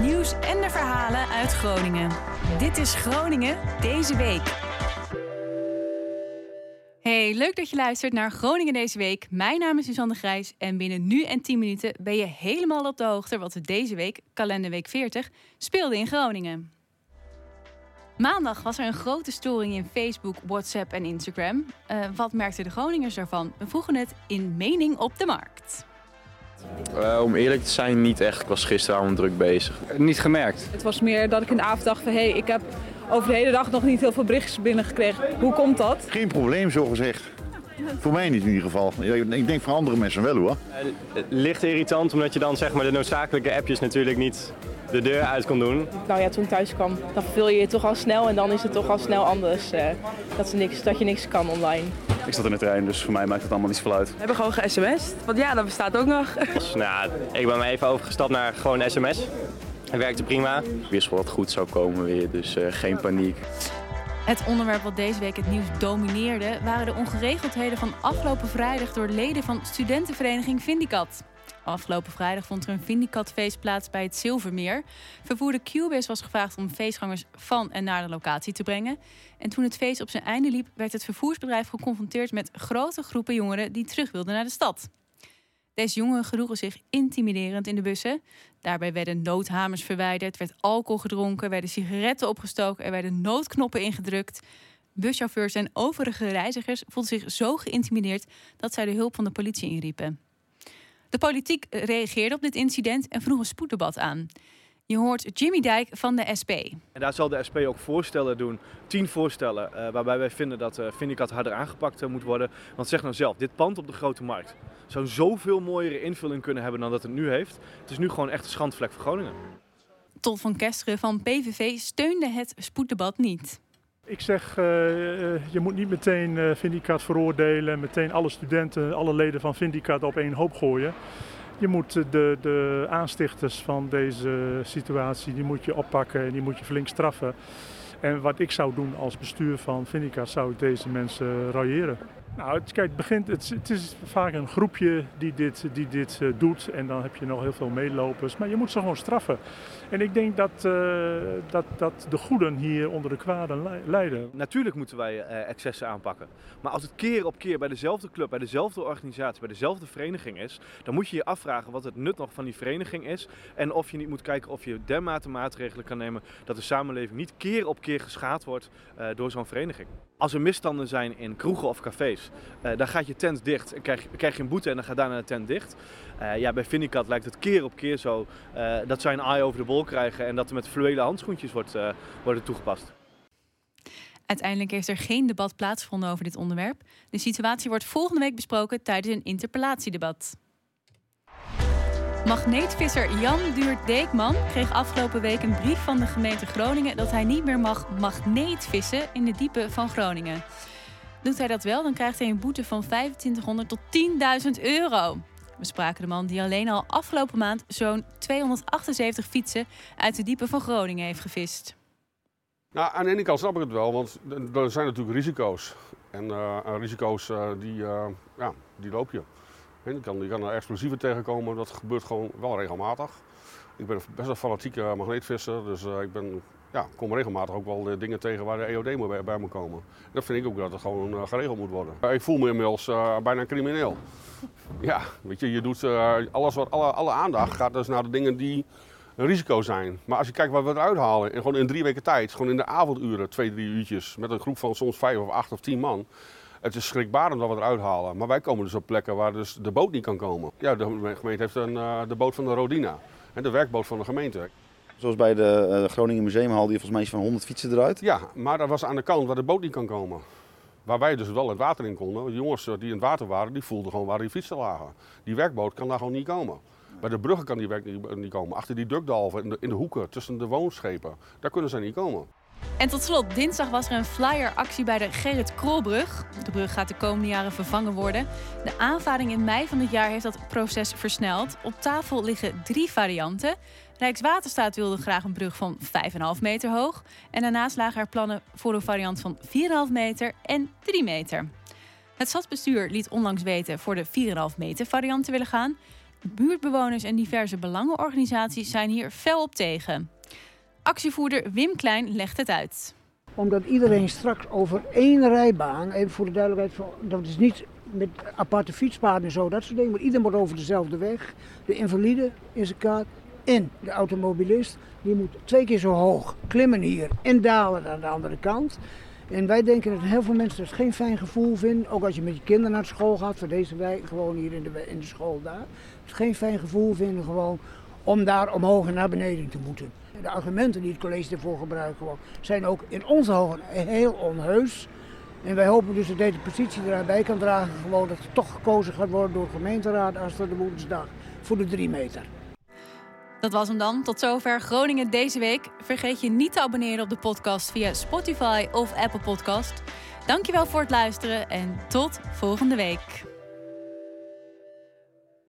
nieuws en de verhalen uit Groningen. Dit is Groningen deze week. Hey, leuk dat je luistert naar Groningen deze week. Mijn naam is Suzanne Grijs en binnen nu en 10 minuten ben je helemaal op de hoogte wat er deze week, kalenderweek 40, speelde in Groningen. Maandag was er een grote storing in Facebook, WhatsApp en Instagram. Uh, wat merkten de Groningers daarvan? We vroegen het in Mening op de Markt. Uh, om eerlijk te zijn, niet echt. Ik was gisteravond druk bezig. Niet gemerkt. Het was meer dat ik in de avond dacht van... hé, hey, ik heb over de hele dag nog niet heel veel berichtjes binnengekregen. Hoe komt dat? Geen probleem, zo gezegd. Voor mij niet in ieder geval. Ik denk voor andere mensen wel hoor. Uh, licht irritant omdat je dan zeg maar de noodzakelijke appjes natuurlijk niet de deur uit kon doen. Nou ja, toen ik thuis kwam, dan vul je je toch al snel en dan is het toch al snel anders. Uh, dat, niks, dat je niks kan online. Ik zat in de trein, dus voor mij maakt het allemaal niet zoveel uit. We hebben gewoon ge-sms'd, want ja, dat bestaat ook nog. Dus, nou, ik ben maar even overgestapt naar gewoon sms. Het werkte prima. Ik wist wel wat goed zou komen weer, dus uh, geen paniek. Het onderwerp wat deze week het nieuws domineerde waren de ongeregeldheden van afgelopen vrijdag door leden van studentenvereniging Vindicat. Afgelopen vrijdag vond er een Vindicat-feest plaats bij het Zilvermeer. Vervoerder Cubis was gevraagd om feestgangers van en naar de locatie te brengen. En toen het feest op zijn einde liep, werd het vervoersbedrijf geconfronteerd met grote groepen jongeren die terug wilden naar de stad. Deze jongeren gedroegen zich intimiderend in de bussen. Daarbij werden noodhamers verwijderd, werd alcohol gedronken, werden sigaretten opgestoken, er werden noodknoppen ingedrukt. Buschauffeurs en overige reizigers voelden zich zo geïntimideerd dat zij de hulp van de politie inriepen. De politiek reageerde op dit incident en vroeg een spoeddebat aan. Je hoort Jimmy Dijk van de SP. En daar zal de SP ook voorstellen doen, tien voorstellen, uh, waarbij wij vinden dat uh, Vindicat harder aangepakt uh, moet worden. Want zeg nou zelf, dit pand op de Grote Markt zou zoveel mooiere invulling kunnen hebben dan dat het nu heeft. Het is nu gewoon echt een schandvlek voor Groningen. Tot van Kesteren van PVV steunde het spoeddebat niet. Ik zeg, uh, je moet niet meteen uh, Vindicat veroordelen, meteen alle studenten, alle leden van Vindicat op één hoop gooien. Je moet de, de aanstichters van deze situatie, die moet je oppakken en die moet je flink straffen. En wat ik zou doen als bestuur van Vindicat, zou ik deze mensen railleren. Nou, het, begint, het, het, is vaak een groepje die dit, die dit uh, doet en dan heb je nog heel veel meelopers. Maar je moet ze gewoon straffen. En ik denk dat, uh, dat, dat de goeden hier onder de kwaden lijden. Natuurlijk moeten wij uh, excessen aanpakken. Maar als het keer op keer bij dezelfde club, bij dezelfde organisatie, bij dezelfde vereniging is, dan moet je je afvragen wat het nut nog van die vereniging is. En of je niet moet kijken of je dermate maatregelen kan nemen dat de samenleving niet keer op keer geschaad wordt door zo'n vereniging. Als er misstanden zijn in kroegen of cafés, uh, dan gaat je tent dicht en krijg, krijg, je een boete en dan gaat daarna de tent dicht. Uh, ja, bij Vindicat lijkt het keer op keer zo uh, dat zij een eye over de bol krijgen en dat er met fluwelen handschoentjes wordt, worden toegepast. Uiteindelijk heeft er geen debat plaatsgevonden over dit onderwerp. De situatie wordt volgende week besproken tijdens een interpellatiedebat. Magneetvisser Jan Duurt Deekman kreeg afgelopen week een brief van de gemeente Groningen dat hij niet meer mag magneetvissen in de diepen van Groningen. Doet hij dat wel, dan krijgt hij een boete van 2500 tot 10.000 euro. We spraken de man die alleen al afgelopen maand zo'n 278 fietsen uit de diepen van Groningen heeft gevist. Nou, aan de ene kant snap ik het wel, want er zijn natuurlijk risico's. En uh, risico's uh, die, uh, ja, die loop je. Je kan, er explosieven tegenkomen, dat gebeurt gewoon wel regelmatig. Ik ben best een fanatieke magneetvisser, dus uh, ik ben, ja, kom regelmatig ook wel dingen tegen waar de EOD bij, bij moet komen. En dat vind ik ook dat het gewoon geregeld moet worden. Ik voel me inmiddels bijna crimineel. ja, weet je, je doet alles wat, alle, alle aandacht gaat dus naar de dingen die een risico zijn. Maar als je kijkt wat we eruit halen, en gewoon in drie weken tijd, gewoon in de avonduren, twee, drie uurtjes, met een groep van soms vijf of acht of tien man, het is schrikbarend wat we eruit halen. Maar wij komen dus op plekken waar dus de boot niet kan komen. Ja, de gemeente heeft een, uh, de boot van de Rodina. En de werkboot van de gemeente. Zoals bij de uh, Groningen Museumhal, die volgens mij is van 100 fietsen eruit. Ja, maar dat was aan de kant waar de boot niet kan komen. Waar wij dus wel het water in konden. De jongens die in het water waren, die voelden gewoon waar die fietsen lagen. Die werkboot kan daar gewoon niet komen. Bij de bruggen kan die werk niet komen. Achter die dukdalven, in de, in de hoeken, tussen de woonschepen. Daar kunnen ze niet komen. En tot slot, dinsdag was er een flyeractie bij de Gerrit Krolbrug. De brug gaat de komende jaren vervangen worden. De aanvaring in mei van dit jaar heeft dat proces versneld. Op tafel liggen drie varianten. Rijkswaterstaat wilde graag een brug van 5,5 meter hoog. En daarnaast lagen er plannen voor een variant van 4,5 meter en 3 meter. Het stadsbestuur liet onlangs weten voor de 4,5 meter variant te willen gaan. Buurtbewoners en diverse belangenorganisaties zijn hier fel op tegen. Actievoerder Wim Klein legt het uit. Omdat iedereen straks over één rijbaan, even voor de duidelijkheid, dat is niet met aparte fietspaden en zo, dat soort dingen, maar iedereen moet over dezelfde weg. De invalide in zijn kaart en de automobilist, die moet twee keer zo hoog klimmen hier en dalen aan de andere kant. En wij denken dat heel veel mensen het geen fijn gevoel vinden. Ook als je met je kinderen naar school gaat, voor deze wijk, gewoon hier in de, in de school daar. Het geen fijn gevoel vinden gewoon om daar omhoog en naar beneden te moeten. De argumenten die het college ervoor gebruikt zijn ook in onze ogen heel onheus. En wij hopen dus dat deze positie erbij kan dragen gewoon dat er toch gekozen gaat worden door de gemeenteraad als de woensdag voor de drie meter. Dat was hem dan. Tot zover Groningen deze week. Vergeet je niet te abonneren op de podcast via Spotify of Apple Podcast. Dankjewel voor het luisteren en tot volgende week.